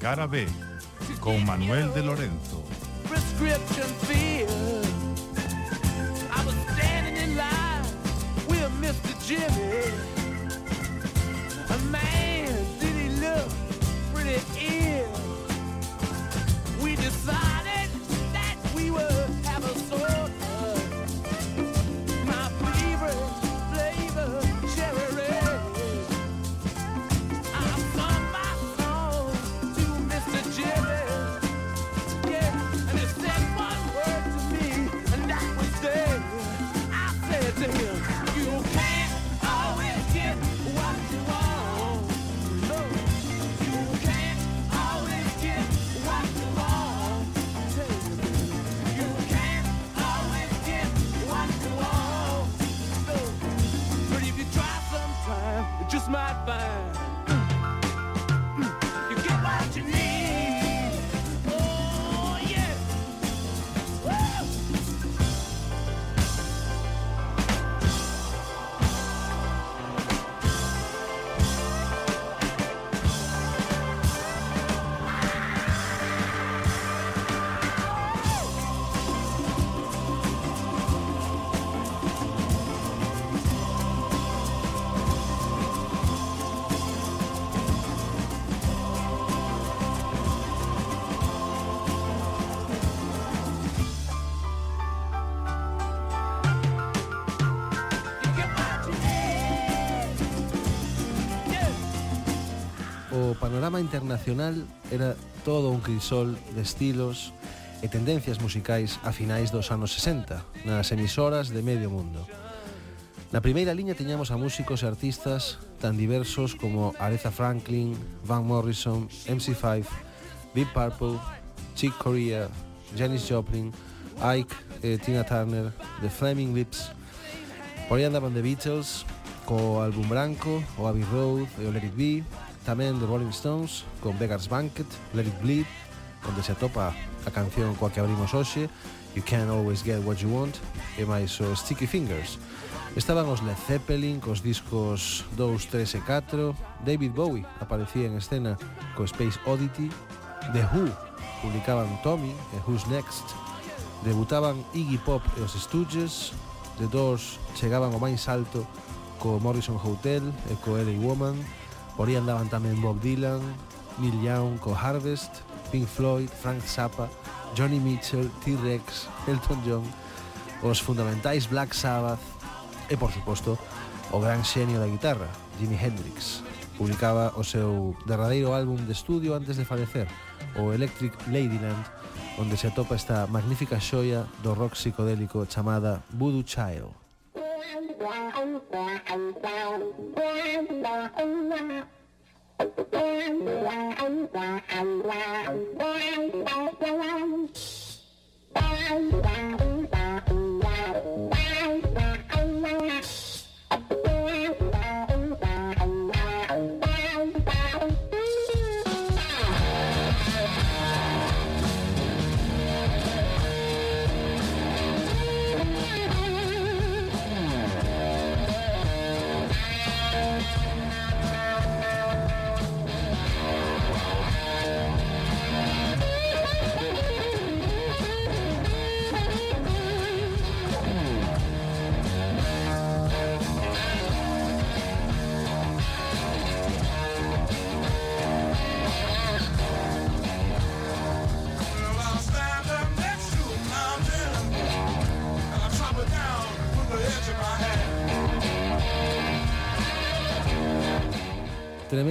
Cara B, con Manuel de Lorenzo. I was standing in line with Mr. Jimmy. Might find o panorama internacional era todo un crisol de estilos e tendencias musicais a finais dos anos 60 nas emisoras de medio mundo. Na primeira liña tiñamos a músicos e artistas tan diversos como Aretha Franklin, Van Morrison, MC5, Deep Purple, Chick Corea, Janis Joplin, Ike e Tina Turner, The Flaming Lips. Por aí andaban The Beatles, co álbum branco, o Abbey Road e o Let It Be, tamén de Rolling Stones con Beggar's Banquet, Let It Bleed, onde se atopa a canción coa que abrimos hoxe, You Can't Always Get What You Want, e máis o Sticky Fingers. Estaban os Led Zeppelin cos discos 2, 3 e 4, David Bowie aparecía en escena co Space Oddity, The Who publicaban Tommy e Who's Next, debutaban Iggy Pop e os Stooges, The Doors chegaban ao máis alto co Morrison Hotel e co LA Woman, Por aí andaban tamén Bob Dylan, Neil Young co Harvest, Pink Floyd, Frank Zappa, Johnny Mitchell, T-Rex, Elton John, os fundamentais Black Sabbath e, por suposto, o gran xenio da guitarra, Jimi Hendrix. Publicaba o seu derradeiro álbum de estudio antes de falecer, o Electric Ladyland, onde se atopa esta magnífica xoia do rock psicodélico chamada Voodoo Child. Bye.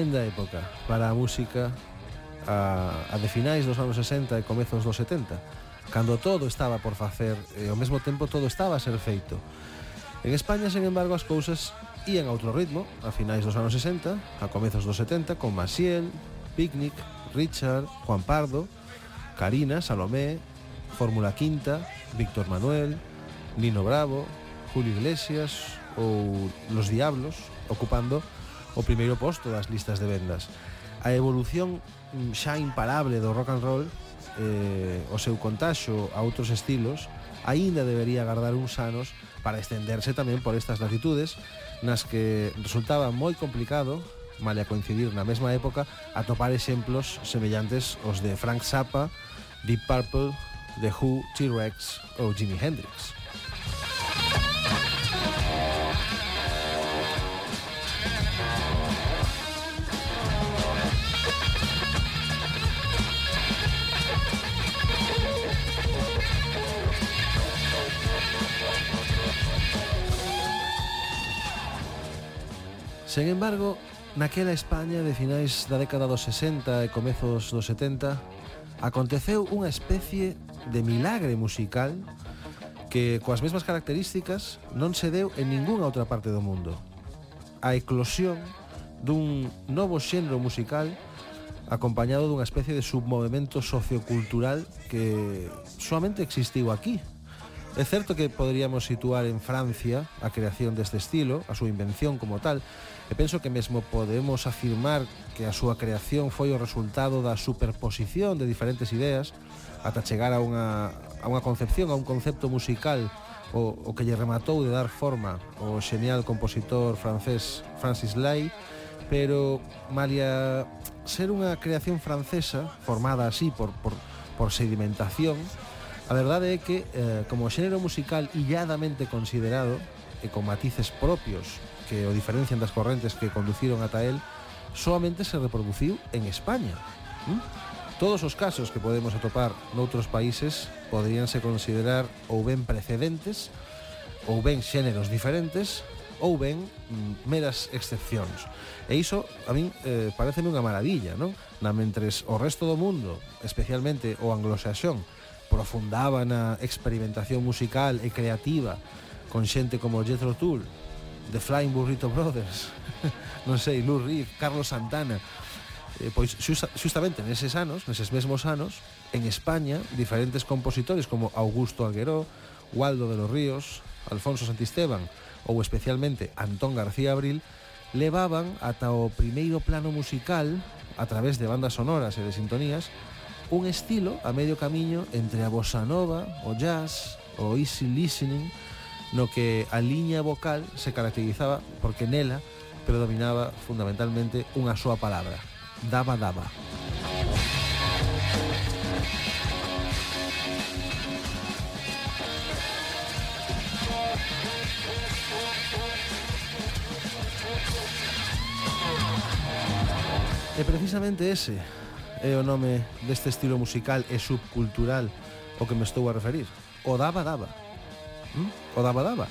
tremenda época. Para a música a, a de finais dos anos 60 e comezos dos 70 cando todo estaba por facer e ao mesmo tempo todo estaba a ser feito. En España, sen embargo, as cousas ían a outro ritmo a finais dos anos 60, a comezos dos 70 con Maciel, Picnic, Richard, Juan Pardo, Karina, Salomé, Fórmula Quinta, Víctor Manuel, Nino Bravo, Julio Iglesias ou Los Diablos ocupando o primeiro posto das listas de vendas. A evolución mm, xa imparable do rock and roll, eh, o seu contaxo a outros estilos, aínda debería agardar uns anos para estenderse tamén por estas latitudes nas que resultaba moi complicado male a coincidir na mesma época atopar exemplos semellantes os de Frank Zappa, Deep Purple, The Who, T-Rex ou Jimi Hendrix. Sen embargo, naquela España de finais da década dos 60 e comezos dos 70 aconteceu unha especie de milagre musical que coas mesmas características non se deu en ningunha outra parte do mundo. A eclosión dun novo xénero musical acompañado dunha especie de submovemento sociocultural que solamente existiu aquí, É certo que poderíamos situar en Francia a creación deste estilo, a súa invención como tal, e penso que mesmo podemos afirmar que a súa creación foi o resultado da superposición de diferentes ideas ata chegar a unha, a unha concepción, a un concepto musical o, o que lle rematou de dar forma o xenial compositor francés Francis Lai, pero malia ser unha creación francesa formada así por, por, por sedimentación, A verdade é que, eh, como xénero musical illadamente considerado, e con matices propios que o diferencian das correntes que conduciron ata el, solamente se reproduciu en España. ¿Mm? Todos os casos que podemos atopar noutros países poderíanse considerar ou ben precedentes, ou ben xéneros diferentes, ou ben mm, meras excepcións. E iso a min eh, pareceme unha maravilla, non? Na mentres o resto do mundo, especialmente o anglosaxón, profundaban a experimentación musical e creativa con xente como Jethro Tull, The Flying Burrito Brothers, non sei, Lou Reed, Carlos Santana. Eh, pois xustamente neses anos, neses mesmos anos, en España, diferentes compositores como Augusto Algueró, Waldo de los Ríos, Alfonso Santisteban ou especialmente Antón García Abril levaban ata o primeiro plano musical a través de bandas sonoras e de sintonías un estilo a medio camiño entre a bossa nova, o jazz, o easy listening, no que a liña vocal se caracterizaba porque nela predominaba fundamentalmente unha súa palabra, daba daba. E precisamente ese é o nome deste estilo musical e subcultural o que me estou a referir. O daba daba. ¿Mm? O daba daba.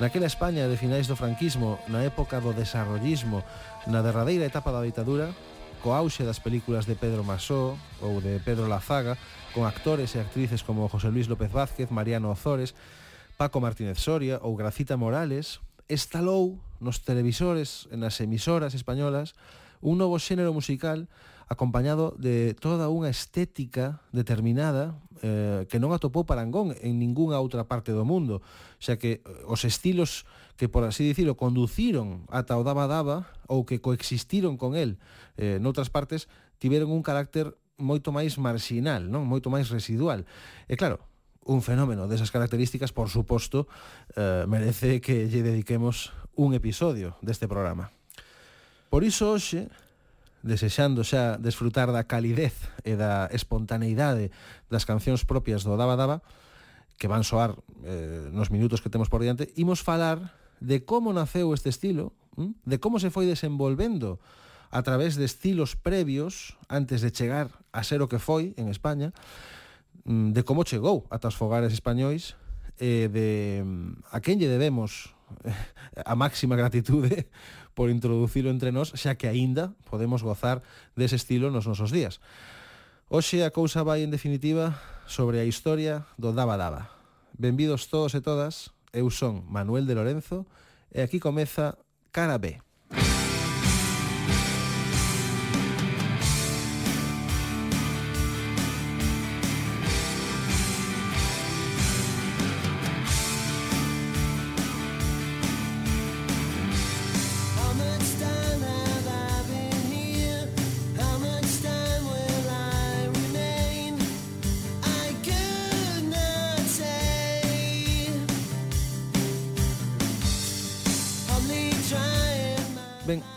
Naquela España de finais do franquismo, na época do desarrollismo, na derradeira etapa da ditadura, co auxe das películas de Pedro Masó ou de Pedro Lazaga, con actores e actrices como José Luis López Vázquez, Mariano Ozores, Paco Martínez Soria ou Gracita Morales, estalou nos televisores e nas emisoras españolas un novo xénero musical acompañado de toda unha estética determinada eh, que non atopou parangón en ningunha outra parte do mundo. Xa que eh, os estilos que, por así dicirlo, conduciron ata o Daba Daba ou que coexistiron con el eh, noutras partes, tiveron un carácter moito máis marxinal, non moito máis residual. E claro, un fenómeno desas características, por suposto, eh, merece que lle dediquemos un episodio deste programa. Por iso hoxe desexando xa desfrutar da calidez e da espontaneidade das cancións propias do Daba Daba, que van soar eh, nos minutos que temos por diante, imos falar de como naceu este estilo, mm? de como se foi desenvolvendo a través de estilos previos antes de chegar a ser o que foi en España, mm, de como chegou ata os fogares españois, e eh, de mm, a quen lle debemos a máxima gratitude por introducilo entre nós, xa que aínda podemos gozar dese estilo nos nosos días. Oxe a cousa vai en definitiva sobre a historia do Daba Daba. Benvidos todos e todas, eu son Manuel de Lorenzo e aquí comeza Cara B.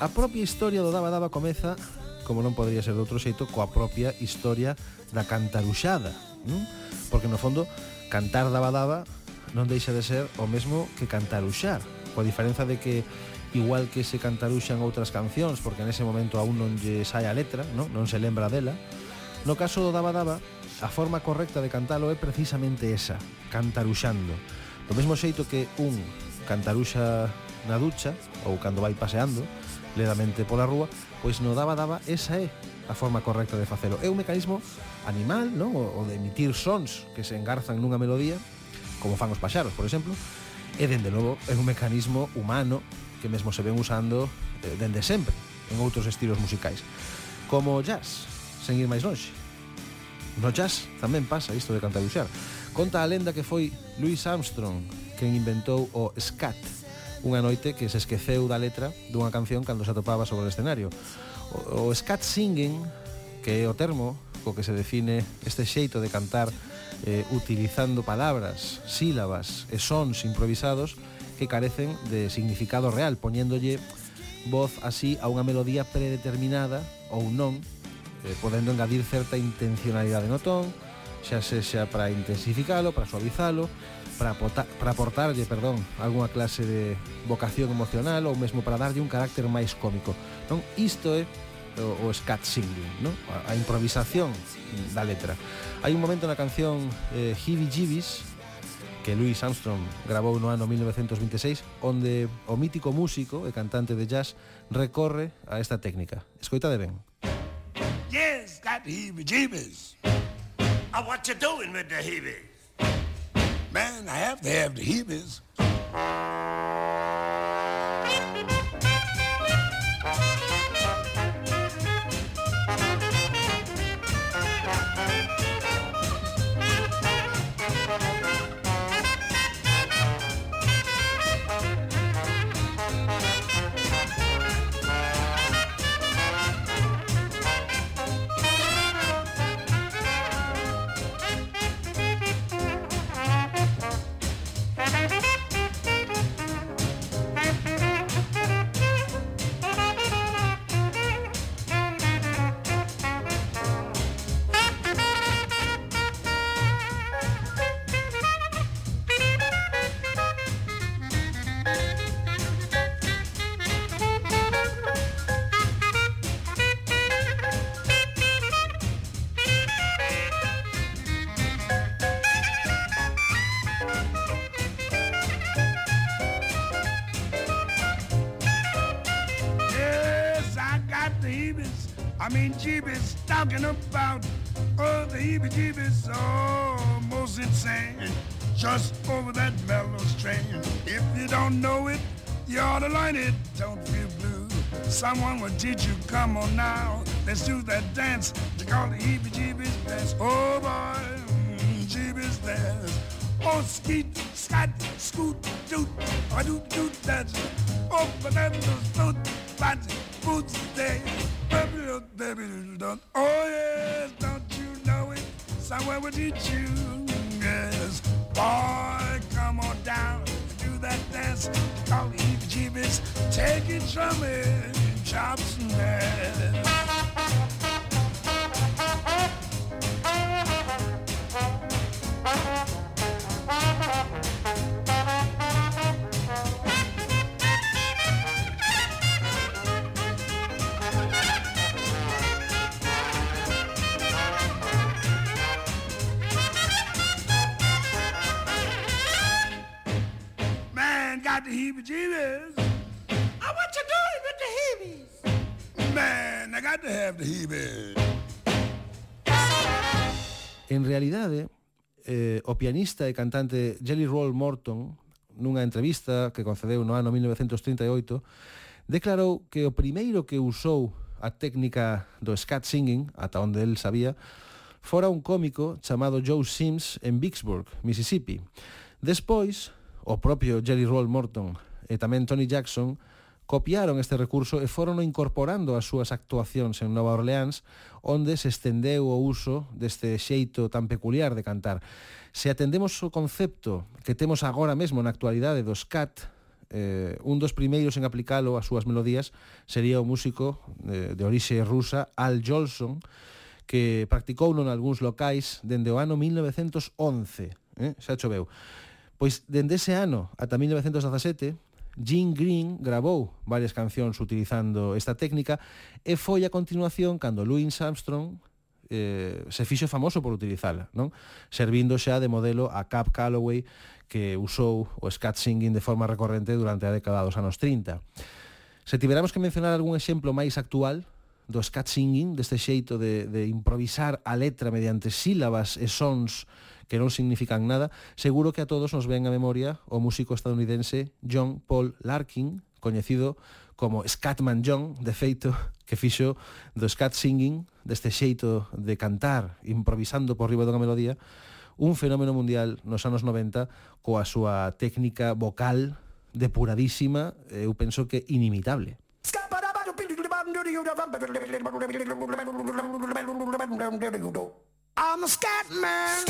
A propia historia do Daba Daba comeza, como non podría ser de outro xeito, coa propia historia da cantaruxada. Non? Porque no fondo, cantar Daba Daba non deixa de ser o mesmo que cantaruxar. Coa diferenza de que igual que se cantaruxan outras cancións, porque nese momento aún non lle sai a letra, non, non se lembra dela, no caso do Daba Daba, a forma correcta de cantalo é precisamente esa, cantaruxando. Do mesmo xeito que un cantaruxa na ducha ou cando vai paseando, ledamente pola rúa, pois no daba daba esa é a forma correcta de facelo. É un mecanismo animal, non? O de emitir sons que se engarzan nunha melodía, como fan os paxaros, por exemplo, e dende logo é un mecanismo humano que mesmo se ven usando eh, dende sempre en outros estilos musicais, como o jazz, sen ir máis longe. No jazz tamén pasa isto de cantabuxar. Conta a lenda que foi Louis Armstrong quen inventou o scat, unha noite que se esqueceu da letra dunha canción cando se atopaba sobre o escenario. O, o scat singing, que é o termo co que se define este xeito de cantar eh, utilizando palabras, sílabas e sons improvisados que carecen de significado real, poñéndolle voz así a unha melodía predeterminada ou non, eh, podendo engadir certa intencionalidade no ton, xa sexa para intensificalo, para suavizalo, para, aportar, para aportarlle perdón, algunha clase de vocación emocional ou mesmo para darlle un carácter máis cómico. Non isto é o, o scat singing, non? A, a improvisación da letra. Hai un momento na canción eh, Heebie Jeebies que Louis Armstrong grabou no ano 1926 onde o mítico músico e cantante de jazz recorre a esta técnica. Escoita de ben. Yes, got heebie-jeebies. I what you doing with the heebie? Man, I have to have the heebies. I mean, jeebies talking about oh, the heebie jeebies. Almost insane. Just over that mellow strain. If you don't know it, you ought to learn it. Don't feel blue. Someone will teach you. Come on now. Let's do that dance. They call the heebie jeebies dance. Oh boy, mm, jeebies dance. Oh, skeet, scat, scoot, doot, I do do that. Oh, was doot, but boots day. Baby, baby, doot. Oh, yes, don't you know it? Somewhere will teach you. Yes, boy, come on down. Do that dance. Call the jeebies. Take it from me. Chops and hands. got the heebie-jeebies. I oh, what you doing with the heebies? Man, I got to have the heebies. En realidade, eh, o pianista e cantante Jelly Roll Morton, nunha entrevista que concedeu no ano 1938, declarou que o primeiro que usou a técnica do scat singing, ata onde el sabía, fora un cómico chamado Joe Sims en Vicksburg, Mississippi. Despois, o propio Jerry Roll Morton e tamén Tony Jackson copiaron este recurso e foron incorporando as súas actuacións en Nova Orleans, onde se estendeu o uso deste xeito tan peculiar de cantar. Se atendemos o concepto que temos agora mesmo na actualidade dos cat, eh, un dos primeiros en aplicalo ás súas melodías sería o músico eh, de orixe rusa Al Jolson, que practicou non algúns locais dende o ano 1911, eh? xa choveu. Pois dende ese ano ata 1917, Gene Green grabou varias cancións utilizando esta técnica e foi a continuación cando Louis Armstrong eh, se fixo famoso por utilizala, non? Servindo xa de modelo a Cap Calloway que usou o scat singing de forma recorrente durante a década dos anos 30. Se tiveramos que mencionar algún exemplo máis actual do scat singing, deste xeito de, de improvisar a letra mediante sílabas e sons que non significan nada, seguro que a todos nos ven a memoria o músico estadounidense John Paul Larkin, coñecido como Scatman John, de feito, que fixo do scat singing, deste xeito de cantar improvisando por riba dunha melodía, un fenómeno mundial nos anos 90 coa súa técnica vocal depuradísima, eu penso que inimitable. I'm a scat man.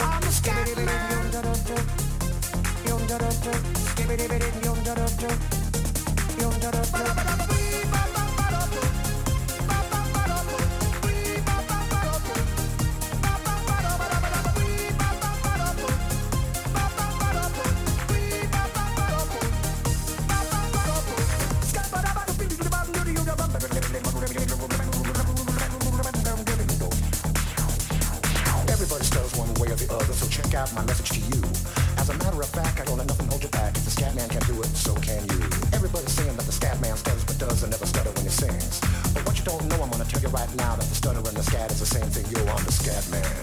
I'm a scat man. Other, so check out my message to you. As a matter of fact, I don't let nothing hold you back. If the scat man can do it, so can you. Everybody's saying that the scat man stutters but does and never stutter when he sings. But what you don't know, I'm gonna tell you right now that the stutter and the scat is the same thing. Yo, I'm the scat man.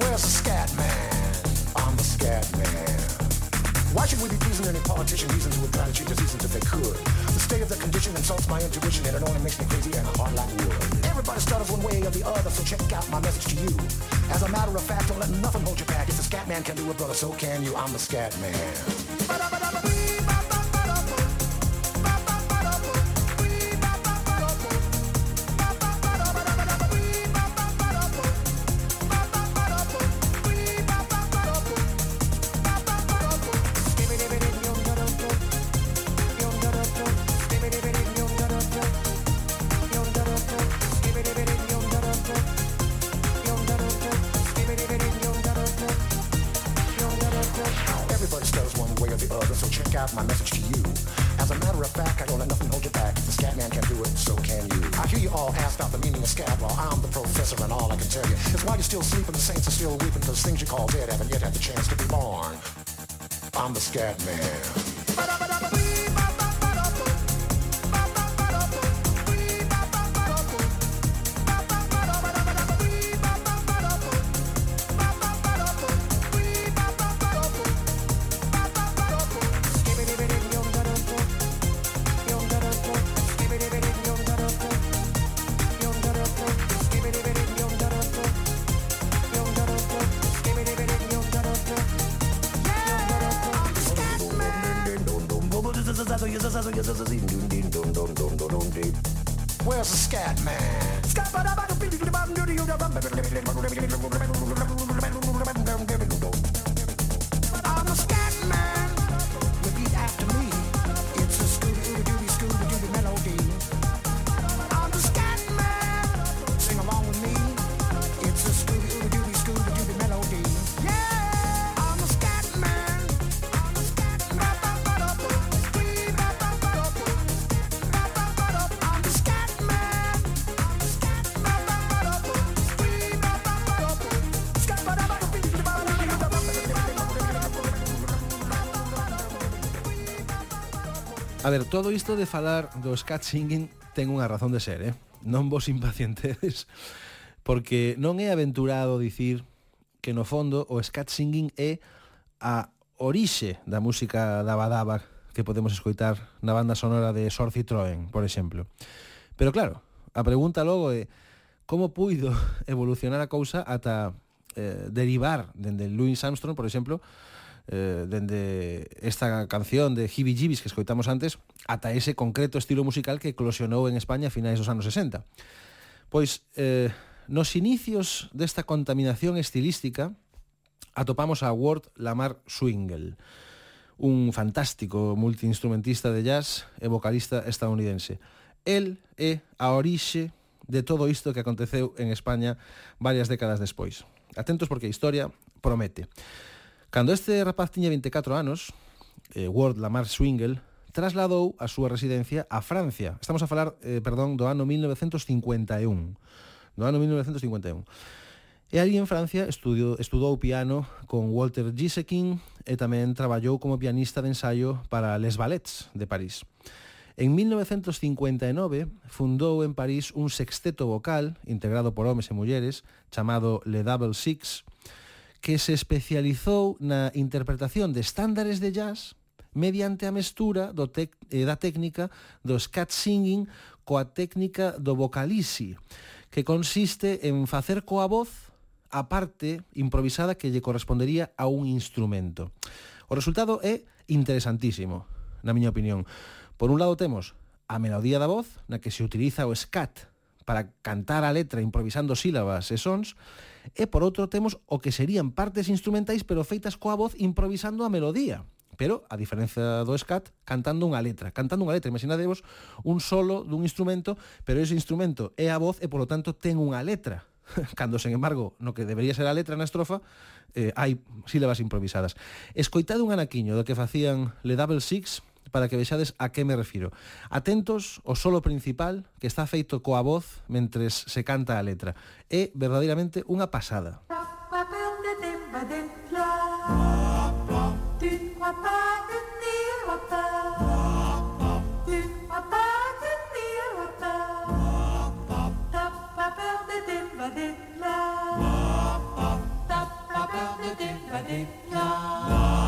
Where's the scat man? I'm the scat man. Why should we be pleasing any politician? Reasons who would try to cheat the seasons if they could. State of the condition insults my intuition and it only makes me crazy and hard like wood. Everybody stutters one way or the other, so check out my message to you. As a matter of fact, don't let nothing hold you back. If the scat man can do it, brother, so can you. I'm the scat man. Where's the scat man? ver, todo isto de falar do scat singing ten unha razón de ser, eh? Non vos impacientedes, porque non é aventurado dicir que no fondo o scat singing é a orixe da música da Badaba que podemos escoitar na banda sonora de Sor Citroën, por exemplo. Pero claro, a pregunta logo é como puido evolucionar a cousa ata eh, derivar dende Louis Armstrong, por exemplo, eh, dende esta canción de Hibi Jibis que escoitamos antes ata ese concreto estilo musical que eclosionou en España a finais dos anos 60. Pois, eh, nos inicios desta contaminación estilística atopamos a Ward Lamar Swingle, un fantástico multiinstrumentista de jazz e vocalista estadounidense. El é a orixe de todo isto que aconteceu en España varias décadas despois. Atentos porque a historia promete. Cando este rapaz tiña 24 anos, eh, Ward Lamar Swingle trasladou a súa residencia a Francia. Estamos a falar, eh, perdón, do ano 1951. Do ano 1951. E ali en Francia estudio, estudou piano con Walter Gisekin e tamén traballou como pianista de ensaio para Les Ballets de París. En 1959 fundou en París un sexteto vocal integrado por homes e mulleres chamado Le Double Six, que se especializou na interpretación de estándares de jazz mediante a mestura do tec, eh, da técnica do scat singing coa técnica do vocalisi, que consiste en facer coa voz a parte improvisada que lle correspondería a un instrumento. O resultado é interesantísimo, na miña opinión. Por un lado temos a melodía da voz, na que se utiliza o scat para cantar a letra improvisando sílabas e sons, e por outro temos o que serían partes instrumentais pero feitas coa voz improvisando a melodía pero, a diferencia do scat, cantando unha letra. Cantando unha letra, imaginadevos un solo dun instrumento, pero ese instrumento é a voz e, polo tanto, ten unha letra. Cando, sen embargo, no que debería ser a letra na estrofa, eh, hai sílabas improvisadas. Escoitade un anaquiño do que facían Le Double Six, para que vexades a que me refiro. Atentos o solo principal que está feito coa voz mentres se canta a letra. É verdadeiramente unha pasada. La, la, la, la, la, la, la.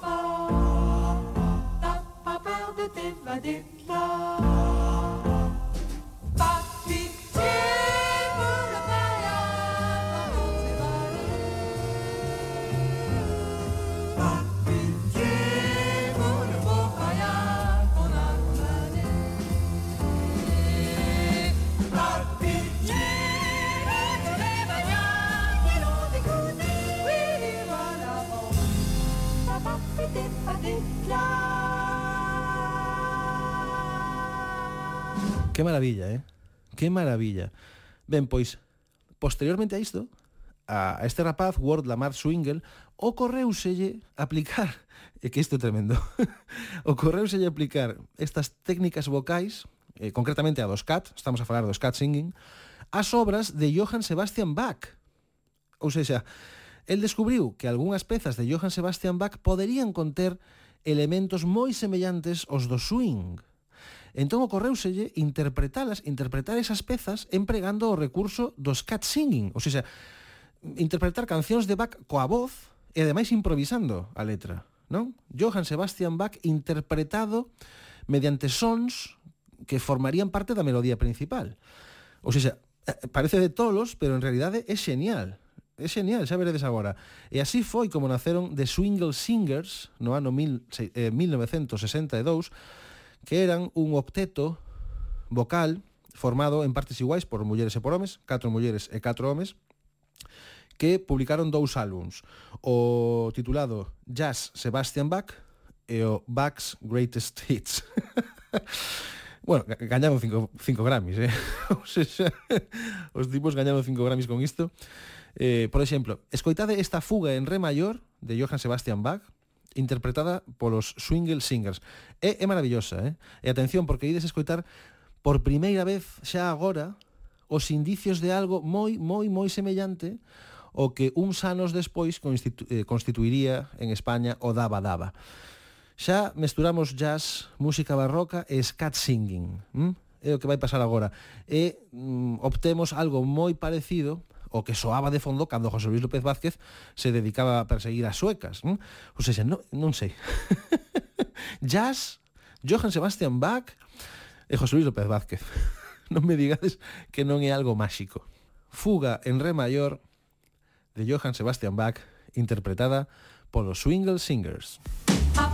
pas. T'as pas peur de t'évader Que maravilla, eh? Que maravilla. Ben, pois, posteriormente a isto, a este rapaz, Ward Lamar Swingle, ocorreuselle aplicar, e que isto é tremendo, ocorreuselle aplicar estas técnicas vocais, eh, concretamente a dos cat, estamos a falar dos cat singing, as obras de Johann Sebastian Bach. Ou seja, el descubriu que algunhas pezas de Johann Sebastian Bach poderían conter elementos moi semellantes aos do swing, Entón ocorreuselle interpretalas, interpretar esas pezas empregando o recurso dos cat singing, ou seja, interpretar cancións de Bach coa voz e ademais improvisando a letra, non? Johann Sebastian Bach interpretado mediante sons que formarían parte da melodía principal. Ou seja, eh, parece de tolos, pero en realidade é xenial, é genial, xa veredes agora. E así foi como naceron The Swingle Singers no ano mil, eh, 1962, que eran un octeto vocal formado en partes iguais por mulleres e por homes, catro mulleres e catro homes, que publicaron dous álbums, o titulado Jazz Sebastian Bach e o Bach's Greatest Hits. Bueno, gañaron cinco, cinco Grammys, eh? Ou os tipos gañaron cinco Grammys con isto. Eh, por exemplo, escoitade esta fuga en re maior de Johann Sebastian Bach, interpretada polos Swingle Singers. É, é maravillosa, eh? E atención, porque ides escoitar por primeira vez xa agora os indicios de algo moi, moi, moi semellante o que uns anos despois constitu eh, constituiría en España o Daba Daba. Xa mesturamos jazz, música barroca e scat singing. Hm? É o que vai pasar agora. E mm, optemos algo moi parecido o que soaba de fondo cando José Luis López Vázquez se dedicaba a perseguir as suecas. Non? Ou seja, non, non sei. Jazz, Johann Sebastian Bach e José Luis López Vázquez. non me digades que non é algo máxico. Fuga en re maior de Johann Sebastian Bach interpretada polos Swingle Singers. Ah,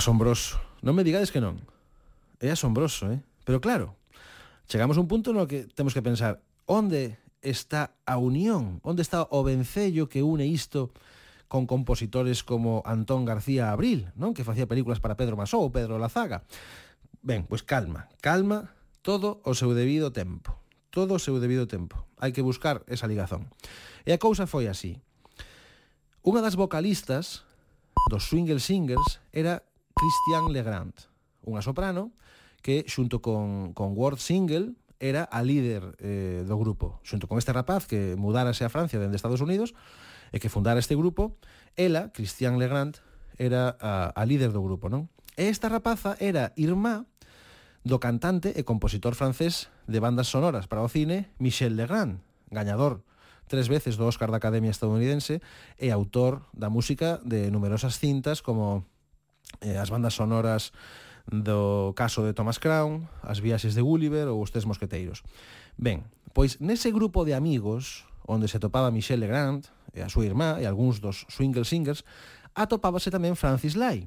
Asombroso. Non me digades que non. É asombroso, eh? Pero claro, chegamos a un punto no que temos que pensar onde está a unión, onde está o vencello que une isto con compositores como Antón García Abril, non que facía películas para Pedro Masó ou Pedro Lazaga. Ben, pois calma, calma, todo o seu debido tempo. Todo o seu debido tempo. Hai que buscar esa ligazón. E a cousa foi así. Unha das vocalistas dos Swingle Singers era Christian Legrand, unha soprano que xunto con, con Ward Single era a líder eh, do grupo. Xunto con este rapaz que mudárase a Francia dende Estados Unidos e que fundara este grupo, ela, Christian Legrand, era a, a líder do grupo, non? E esta rapaza era irmá do cantante e compositor francés de bandas sonoras para o cine Michel Legrand, gañador tres veces do Oscar da Academia Estadounidense e autor da música de numerosas cintas como eh, as bandas sonoras do caso de Thomas Crown, as viaxes de Gulliver ou os tres mosqueteiros. Ben, pois nese grupo de amigos onde se topaba Michelle Legrand e a súa irmá e algúns dos Swingle Singers, atopábase tamén Francis Lai,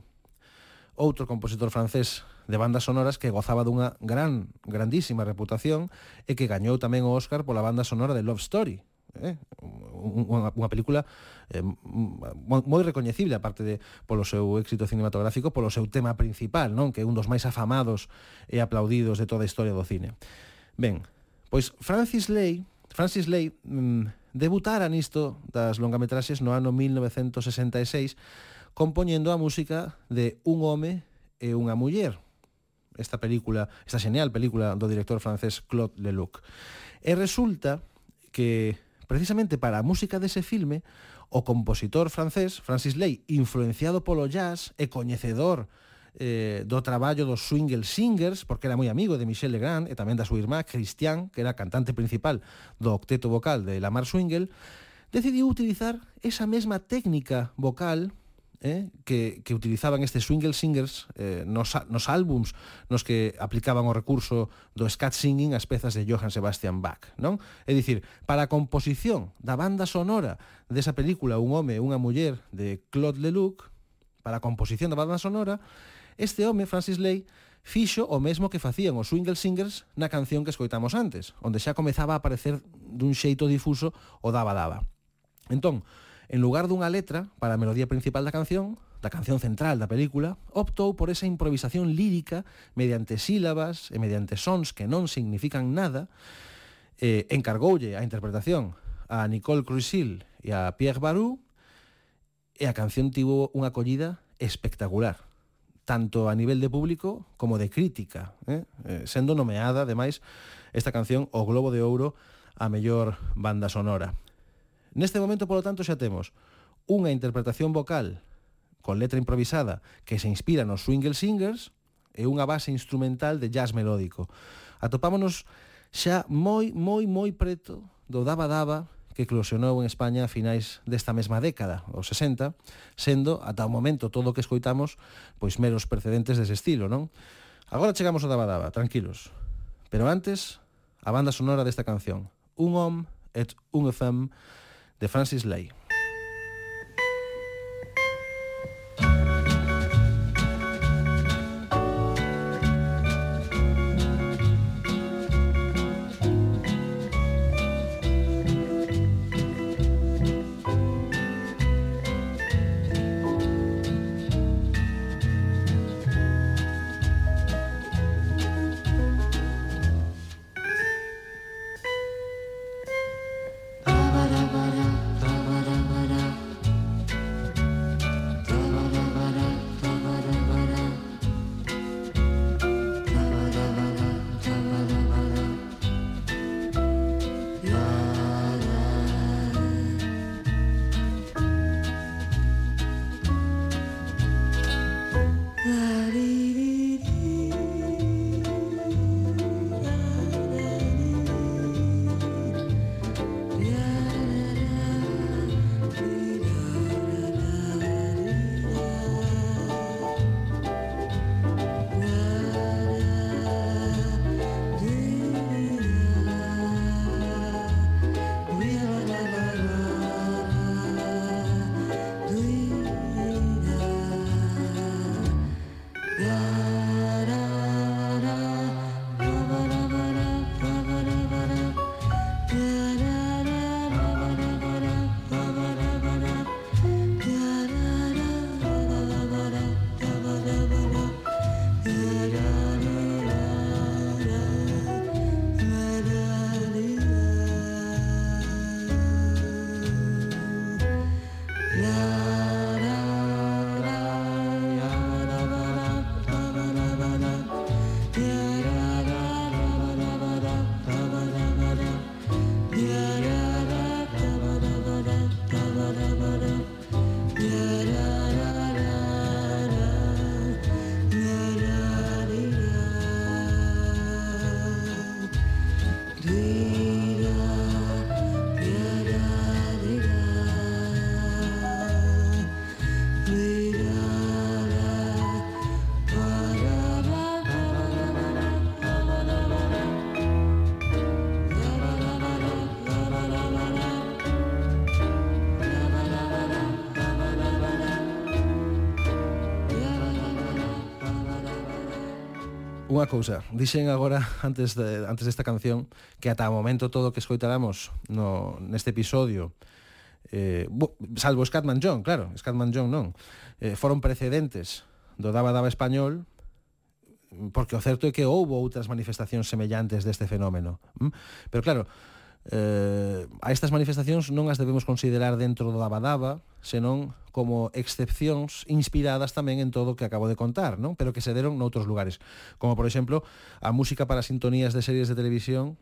outro compositor francés de bandas sonoras que gozaba dunha gran, grandísima reputación e que gañou tamén o Óscar pola banda sonora de Love Story, eh? unha, unha película eh, moi recoñecible aparte de polo seu éxito cinematográfico, polo seu tema principal, non? Que é un dos máis afamados e aplaudidos de toda a historia do cine. Ben, pois Francis Lay, Francis Lay mm, debutara nisto das longametraxes no ano 1966 compoñendo a música de Un home e unha muller, esta película, esta genial película do director francés Claude Leluc. E resulta que Precisamente para a música dese filme, o compositor francés Francis Lay, influenciado polo jazz e coñecedor eh, do traballo dos Swingle Singers, porque era moi amigo de Michel Legrand e tamén da súa irmá Christian, que era cantante principal do octeto vocal de Lamar Swingle, decidiu utilizar esa mesma técnica vocal eh, que, que utilizaban estes swingle singers eh, nos, nos álbums nos que aplicaban o recurso do scat singing as pezas de Johann Sebastian Bach non? é dicir, para a composición da banda sonora desa película Un home e unha muller de Claude Leluc para a composición da banda sonora este home, Francis Lay, fixo o mesmo que facían os Swingle Singers na canción que escoitamos antes, onde xa comezaba a aparecer dun xeito difuso o Daba Daba. Entón, En lugar dunha letra para a melodía principal da canción, da canción central da película, optou por esa improvisación lírica mediante sílabas e mediante sons que non significan nada, eh, encargoulle a interpretación a Nicole Cruisil e a Pierre Barou, e a canción tivo unha acollida espectacular tanto a nivel de público como de crítica, eh? Eh, sendo nomeada, ademais, esta canción o Globo de Ouro a mellor banda sonora. Neste momento, polo tanto, xa temos unha interpretación vocal con letra improvisada que se inspira nos Swingle Singers e unha base instrumental de jazz melódico. Atopámonos xa moi, moi, moi preto do Daba Daba que eclosionou en España a finais desta mesma década, os 60, sendo ata o momento todo o que escoitamos pois meros precedentes dese estilo, non? Agora chegamos ao Daba Daba, tranquilos. Pero antes, a banda sonora desta canción, un om et un Femme, de Francis Lay. Unha cousa, dixen agora antes de, antes desta canción que ata o momento todo que escoitáramos no neste episodio eh, bo, salvo Scatman John, claro, Scatman John non, eh, foron precedentes do Daba Daba Español porque o certo é que houbo outras manifestacións semellantes deste fenómeno. Mm? Pero claro, eh, a estas manifestacións non as debemos considerar dentro do Daba Daba, senón como excepcións inspiradas tamén en todo o que acabo de contar, non? pero que se deron noutros lugares, como por exemplo a música para sintonías de series de televisión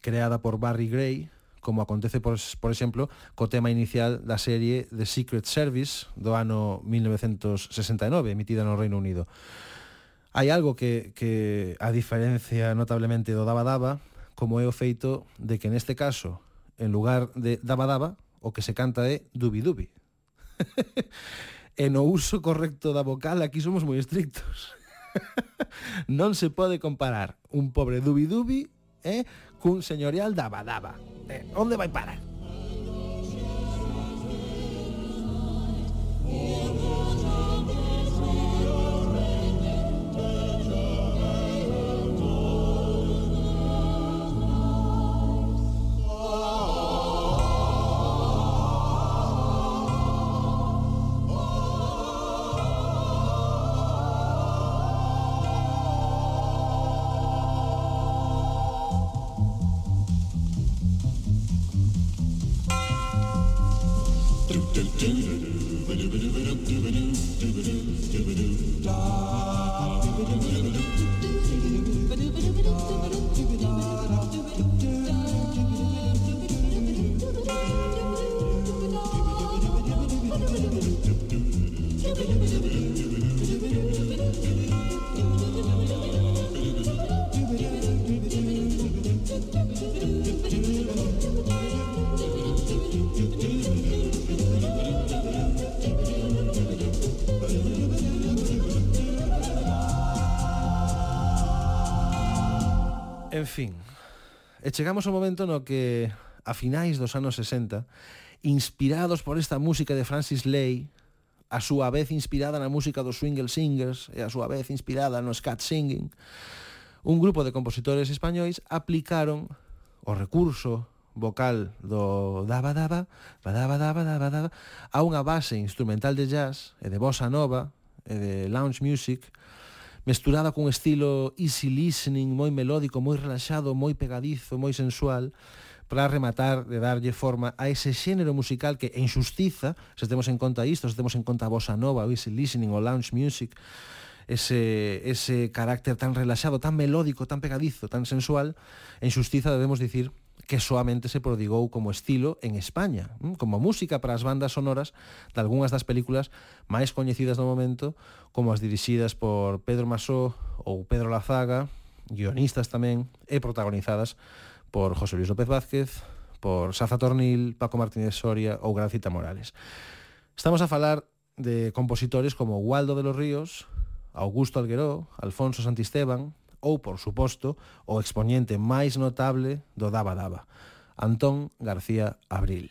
creada por Barry Gray, como acontece, por, por exemplo, co tema inicial da serie The Secret Service do ano 1969, emitida no Reino Unido. Hai algo que, que a diferencia notablemente do Daba Daba, como é o feito de que neste caso, en lugar de Daba Daba, o que se canta é Dubi Dubi. e no uso correcto da vocal aquí somos moi estrictos. non se pode comparar un pobre dubi-dubi eh, cun señorial daba-daba. Eh, onde vai parar? Oh, En fin, e chegamos ao momento no que a finais dos anos 60, inspirados por esta música de Francis Lay, a súa vez inspirada na música dos Swingle Singers e a súa vez inspirada no scat singing, un grupo de compositores españois aplicaron o recurso vocal do daba daba, badaba daba daba daba, a unha base instrumental de jazz e de bossa nova e de lounge music mesturada cun estilo easy listening, moi melódico, moi relaxado, moi pegadizo, moi sensual, para rematar de darlle forma a ese xénero musical que en xustiza, se temos en conta isto, se temos en conta a bossa nova, o easy listening, o lounge music, ese, ese carácter tan relaxado, tan melódico, tan pegadizo, tan sensual, en xustiza debemos dicir que soamente se prodigou como estilo en España, como música para as bandas sonoras de algunhas das películas máis coñecidas do momento, como as dirixidas por Pedro Masó ou Pedro Lazaga, guionistas tamén e protagonizadas por José Luis López Vázquez, por Saza Tornil, Paco Martínez Soria ou Gracita Morales. Estamos a falar de compositores como Waldo de los Ríos, Augusto Algueró, Alfonso Santisteban, ou, por suposto, o exponente máis notable do Daba Daba, Antón García Abril.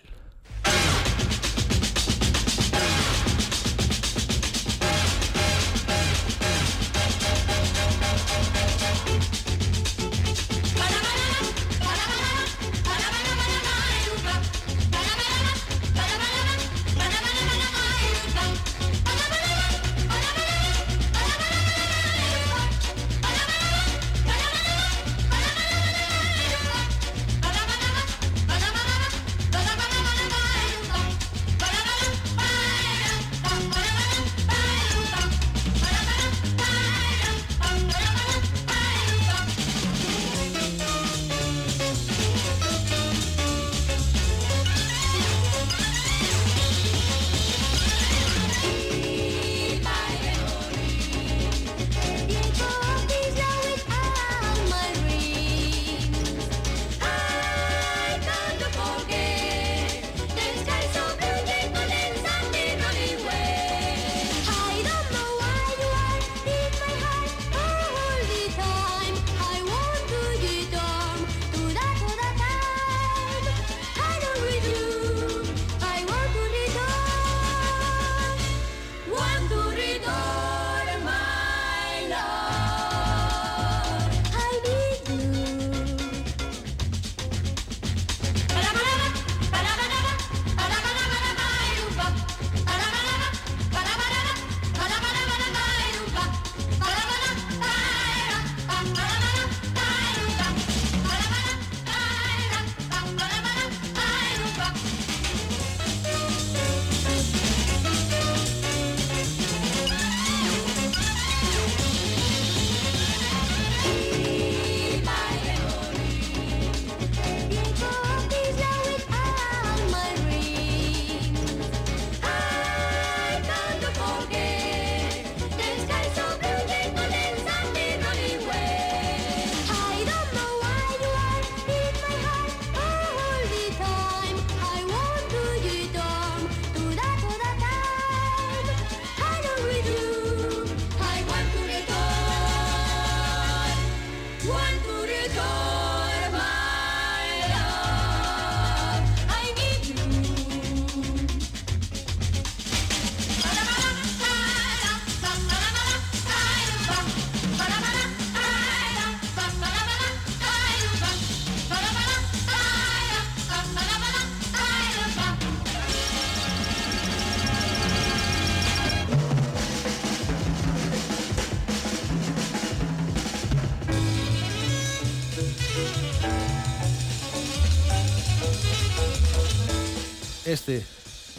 este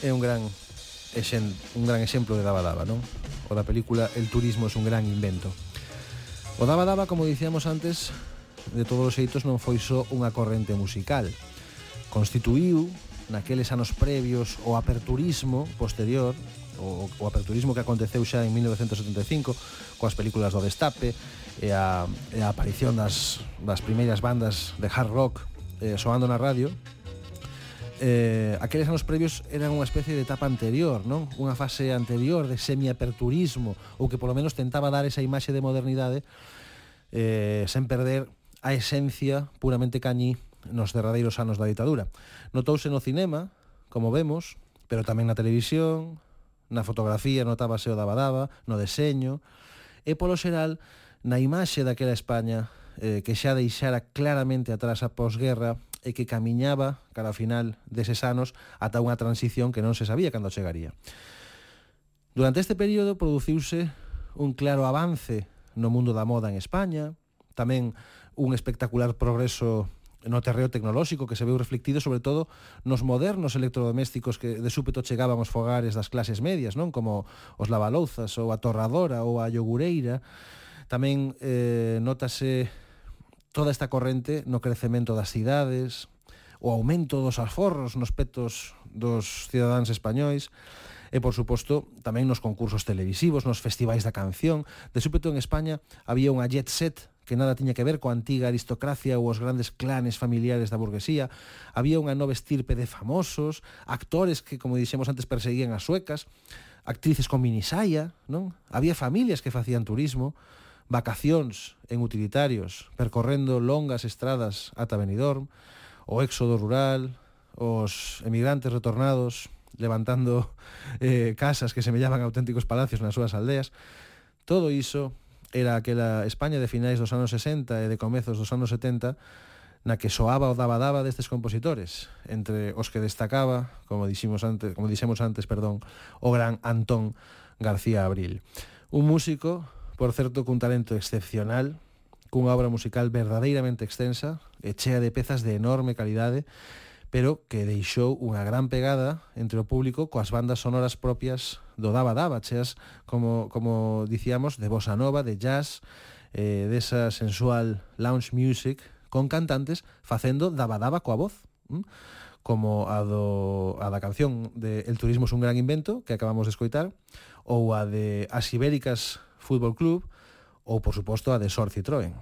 é un gran exen, un gran exemplo de Daba Daba, non? O da película El turismo es un gran invento. O Daba Daba, como dicíamos antes, de todos os xeitos non foi só unha corrente musical. Constituíu naqueles anos previos o aperturismo posterior o, o aperturismo que aconteceu xa en 1975 coas películas do Destape e a, e a aparición das, das primeiras bandas de hard rock eh, soando na radio eh, aqueles anos previos eran unha especie de etapa anterior, non? Unha fase anterior de semiaperturismo ou que polo menos tentaba dar esa imaxe de modernidade eh, sen perder a esencia puramente cañí nos derradeiros anos da ditadura. Notouse no cinema, como vemos, pero tamén na televisión, na fotografía notábase o dabadaba, no deseño, e polo xeral na imaxe daquela España eh, que xa deixara claramente atrás a posguerra e que camiñaba cara ao final deses anos ata unha transición que non se sabía cando chegaría. Durante este período produciuse un claro avance no mundo da moda en España, tamén un espectacular progreso no terreo tecnolóxico que se veu reflectido sobre todo nos modernos electrodomésticos que de súpeto chegaban aos fogares das clases medias, non como os lavalouzas ou a torradora ou a yogureira. Tamén eh, notase toda esta corrente no crecemento das cidades, o aumento dos aforros nos petos dos cidadáns españois, e, por suposto, tamén nos concursos televisivos, nos festivais da canción. De súpeto en España había unha jet set que nada tiña que ver coa antiga aristocracia ou os grandes clanes familiares da burguesía. Había unha nova estirpe de famosos, actores que, como dixemos antes, perseguían as suecas, actrices con minisaia, non? Había familias que facían turismo, vacacións en utilitarios, percorrendo longas estradas ata Benidorm, o éxodo rural, os emigrantes retornados levantando eh, casas que se me auténticos palacios nas súas aldeas. Todo iso era aquela España de finais dos anos 60 e de comezos dos anos 70 na que soaba o daba daba destes compositores, entre os que destacaba, como dixemos antes, como dixemos antes, perdón, o gran Antón García Abril, un músico Por certo, cun talento excepcional, cunha obra musical verdadeiramente extensa, e chea de pezas de enorme calidade, pero que deixou unha gran pegada entre o público coas bandas sonoras propias do Daba Daba, cheas, como, como dicíamos, de bossa nova, de jazz, eh, desa sensual lounge music, con cantantes facendo Daba Daba coa voz, ¿m? como a, do, a da canción de El turismo es un gran invento, que acabamos de escoitar, ou a de As ibéricas Fútbol Club ou, por suposto, a de Sor Citroën.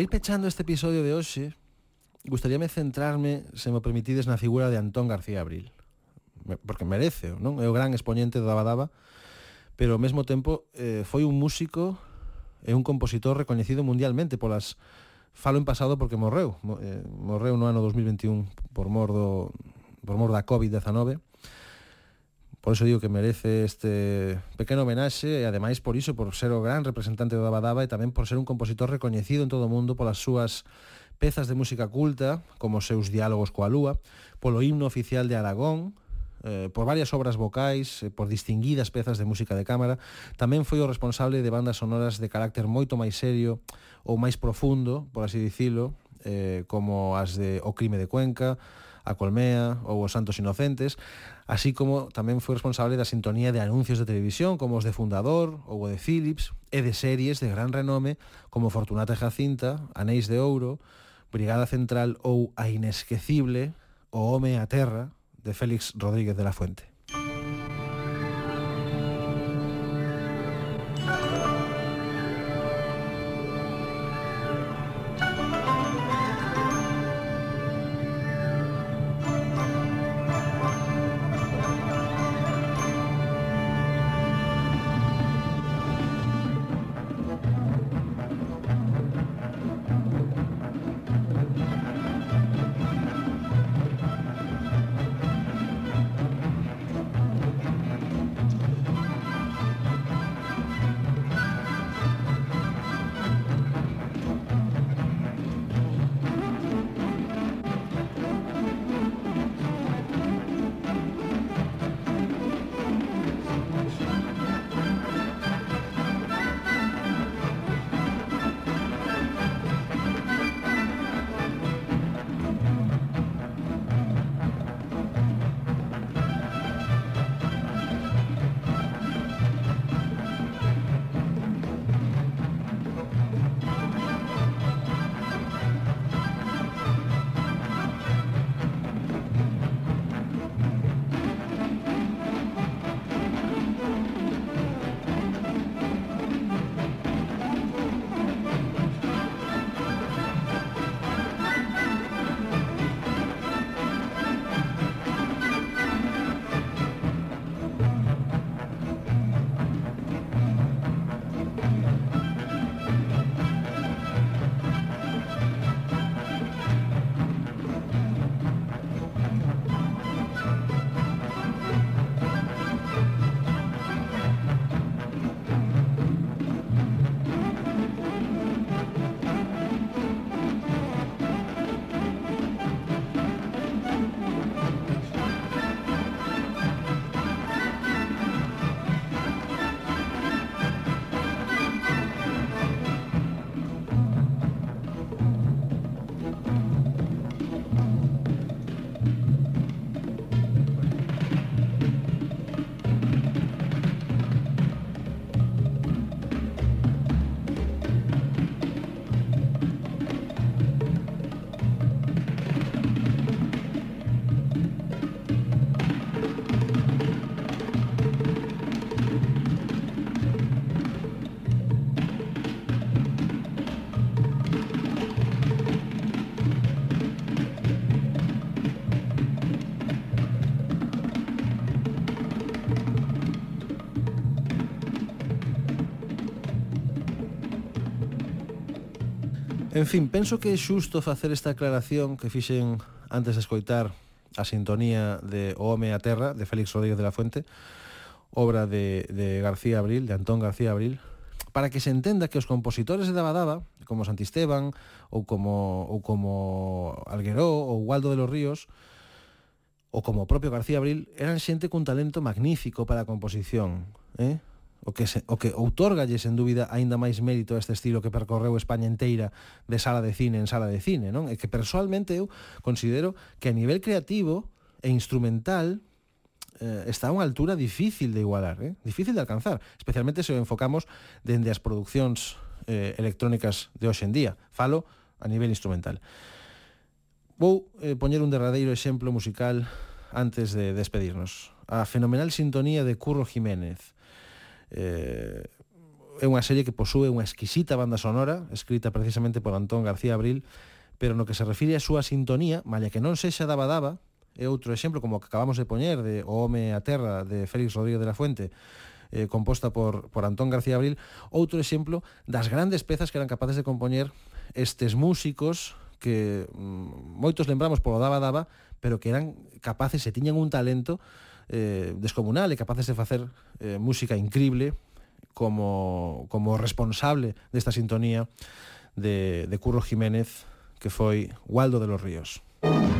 Para ir pechando este episodio de hoxe, gustaríame centrarme, se me permitides, na figura de Antón García Abril. Porque merece, non? É o gran exponente do Dabadaba, pero ao mesmo tempo eh, foi un músico e un compositor recoñecido mundialmente polas falo en pasado porque morreu, eh, morreu no ano 2021 por mor do por mor da COVID-19, Por eso digo que merece este pequeno homenaxe e ademais por iso, por ser o gran representante do Daba Daba e tamén por ser un compositor recoñecido en todo o mundo polas súas pezas de música culta, como os seus diálogos coa lúa, polo himno oficial de Aragón, eh, por varias obras vocais, eh, por distinguidas pezas de música de cámara, tamén foi o responsable de bandas sonoras de carácter moito máis serio ou máis profundo, por así dicilo, eh, como as de O crime de Cuenca, A colmea ou Os santos inocentes, así como tamén foi responsable da sintonía de anuncios de televisión como os de Fundador ou o de Philips e de series de gran renome como Fortunata e Jacinta, Anéis de Ouro, Brigada Central ou A Inesquecible, O Home a Terra, de Félix Rodríguez de la Fuente. En fin, penso que é xusto facer esta aclaración que fixen antes de escoitar a sintonía de O Home a Terra, de Félix Rodríguez de la Fuente, obra de, de García Abril, de Antón García Abril, para que se entenda que os compositores de Dabadaba, como Santisteban ou como ou como Algueró ou Waldo de los Ríos, ou como o propio García Abril, eran xente cun talento magnífico para a composición, eh? o que, se, o que outorgalle sen dúbida aínda máis mérito a este estilo que percorreu España enteira de sala de cine en sala de cine, non? E que persoalmente eu considero que a nivel creativo e instrumental eh, está a unha altura difícil de igualar, eh? difícil de alcanzar, especialmente se o enfocamos dende as produccións eh, electrónicas de hoxe en día. Falo a nivel instrumental. Vou eh, poñer un derradeiro exemplo musical antes de despedirnos. A fenomenal sintonía de Curro Jiménez eh, é unha serie que posúe unha exquisita banda sonora, escrita precisamente por Antón García Abril, pero no que se refire á súa sintonía, malla que non sexa daba daba, é outro exemplo como que acabamos de poñer de O home a terra de Félix Rodríguez de la Fuente, eh, composta por, por Antón García Abril, outro exemplo das grandes pezas que eran capaces de compoñer estes músicos que mm, moitos lembramos polo daba daba, pero que eran capaces e tiñan un talento eh, descomunal e capaces de facer eh, música increíble como, como responsable desta sintonía de, de Curro Jiménez que foi Waldo de los Ríos. Música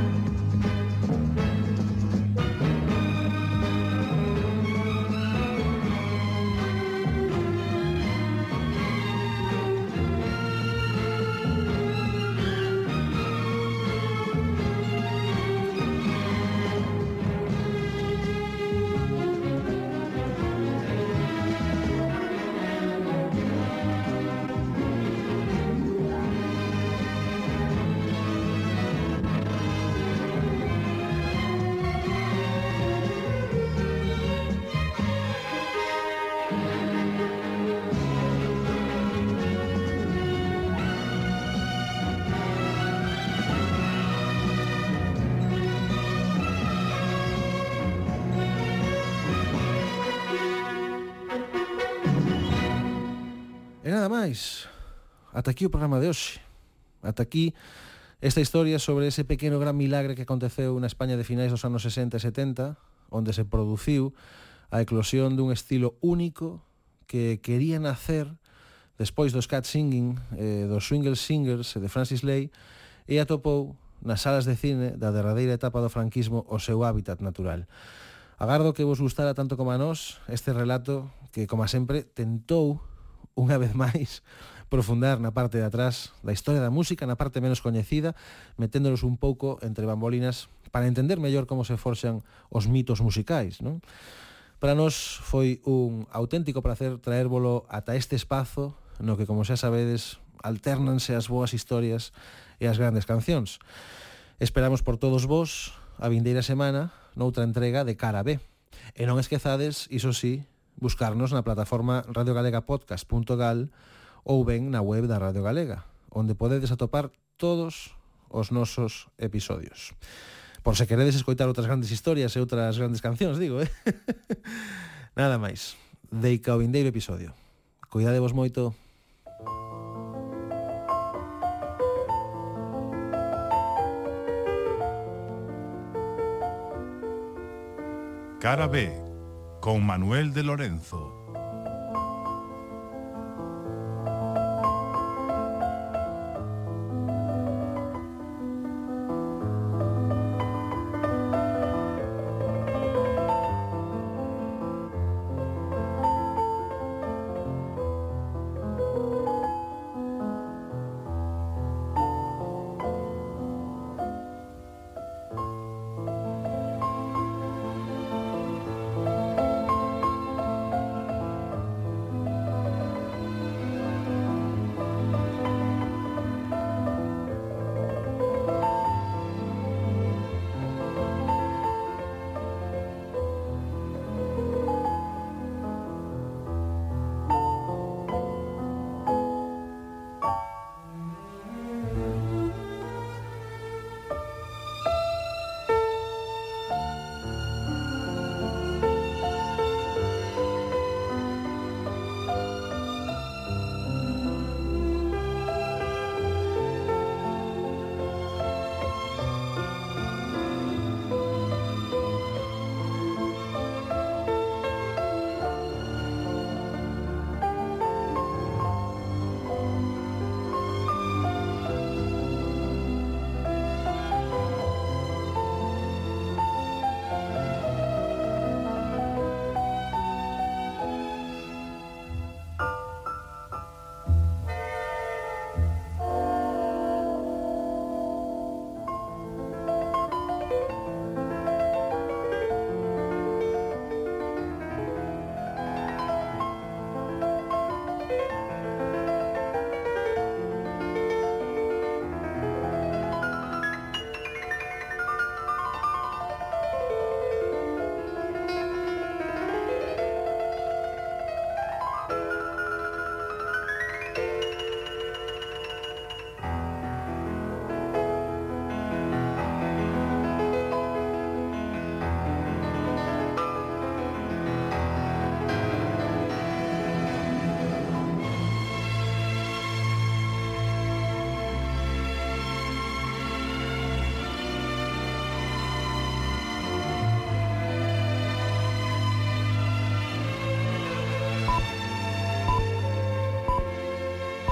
Ata aquí o programa de hoxe. Ata aquí esta historia sobre ese pequeno gran milagre que aconteceu na España de finais dos anos 60 e 70, onde se produciu a eclosión dun estilo único que quería nacer despois do scat Singing, eh, dos Swingle Singers e de Francis Lay, e atopou nas salas de cine da derradeira etapa do franquismo o seu hábitat natural. Agardo que vos gustara tanto como a nós este relato que, como sempre, tentou unha vez máis profundar na parte de atrás da historia da música, na parte menos coñecida, meténdonos un pouco entre bambolinas para entender mellor como se forxan os mitos musicais, non? Para nos foi un auténtico placer traérvolo ata este espazo no que, como xa sabedes, alternanse as boas historias e as grandes cancións. Esperamos por todos vos a vindeira semana noutra entrega de Cara B. E non esquezades, iso sí, buscarnos na plataforma radiogalegapodcast.gal.com ou ben na web da Radio Galega, onde podedes atopar todos os nosos episodios. Por se queredes escoitar outras grandes historias e outras grandes cancións, digo, eh? Nada máis. Deica o vindeiro episodio. Cuidadevos moito. Cara B, con Manuel de Lorenzo.